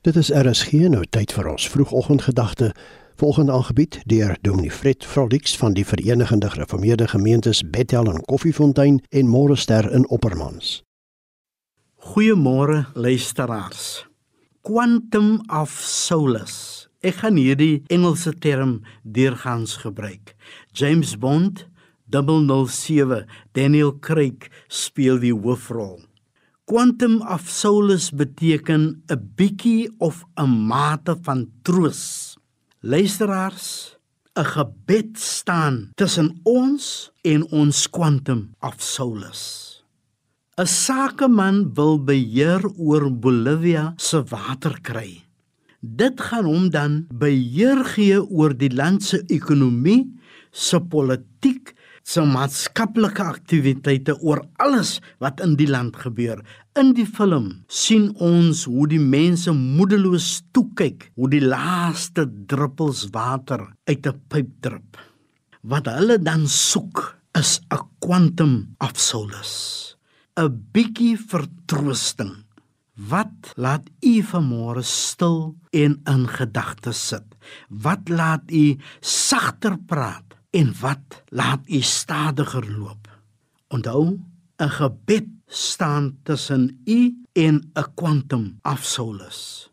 Dit is RSG nou tyd vir ons vroegoggendgedagte. Volgende aangebied deur Dominee Fred Frolix van die Verenigde Gereformeerde Gemeentes Bethel en Koffiefontein en Morester in Oppermans. Goeiemôre luisteraars. Quantum of solace. Ek gaan hierdie Engelse term deurgangs gebruik. James Bond 007 Daniel Craig speel die hoofrol. Quantum of solace beteken 'n bietjie of 'n mate van troos. Luisteraars, 'n gebed staan tussen ons en ons quantum of solace. 'n Sakeman wil beheer oor Bolivia se water kry. Dit gaan hom dan beheer gee oor die land se ekonomie, se politiek se maatskaplike aktiwiteite oor alles wat in die land gebeur. In die film sien ons hoe die mense moedeloos toe kyk, hoe die laaste druppels water uit 'n pyp drup. Wat hulle dan soek is 'n quantum of solace, 'n bietjie vertroosting. Wat laat u vanmôre stil en in gedagte sit? Wat laat u sagter praat? En wat laat u stadiger loop. Onthou, 'n gebed staan tussen u en 'n kwantum afsolus.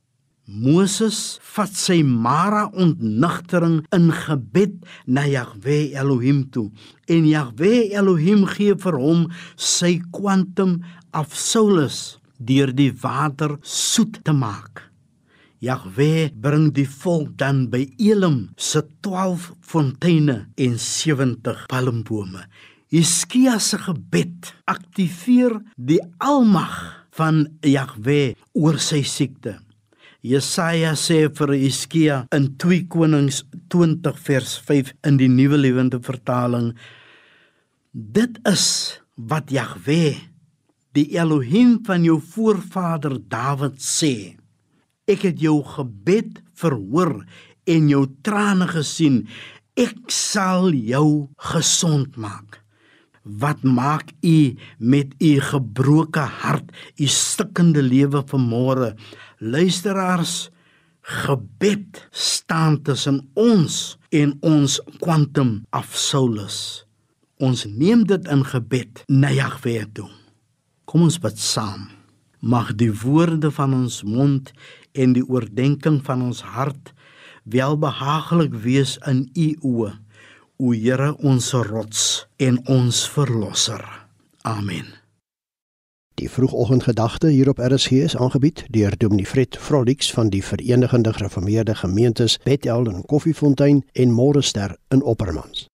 Moses vat sy Mara ontnigtering in gebed na Jahwe Elohim toe en Jahwe Elohim gee vir hom sy kwantum afsolus deur die water soet te maak. Jahwe bring die volk dan by Elim se 12 fonteine en 70 palmbome. Hiskia se gebed aktiveer die almag van Jahwe oor sy siekte. Jesaja sê vir Hiskia in 2 Konings 20 vers 5 in die Nuwe Lewende Vertaling: Dit is wat Jahwe, die Elohim van jou voorvader Dawid sê. Ek het jou gebed verhoor en jou trane gesien. Ek sal jou gesond maak. Wat maak u met u gebroke hart, u stikkende lewe vanmôre? Luisteraars, gebed staan tussen ons en ons quantum of solace. Ons neem dit in gebed na Jahwe toe. Kom ons bid saam. Mag die woorde van ons mond en die oordeenking van ons hart welbehaaglik wees in u oë, o Here ons rots en ons verlosser. Amen. Die vroegoggendgedagte hier op RSG is aangebied deur Dominee Fred Vrolix van die Verenigde Gereformeerde Gemeentes Bethel en Koffiefontein en Morester in Oppermans.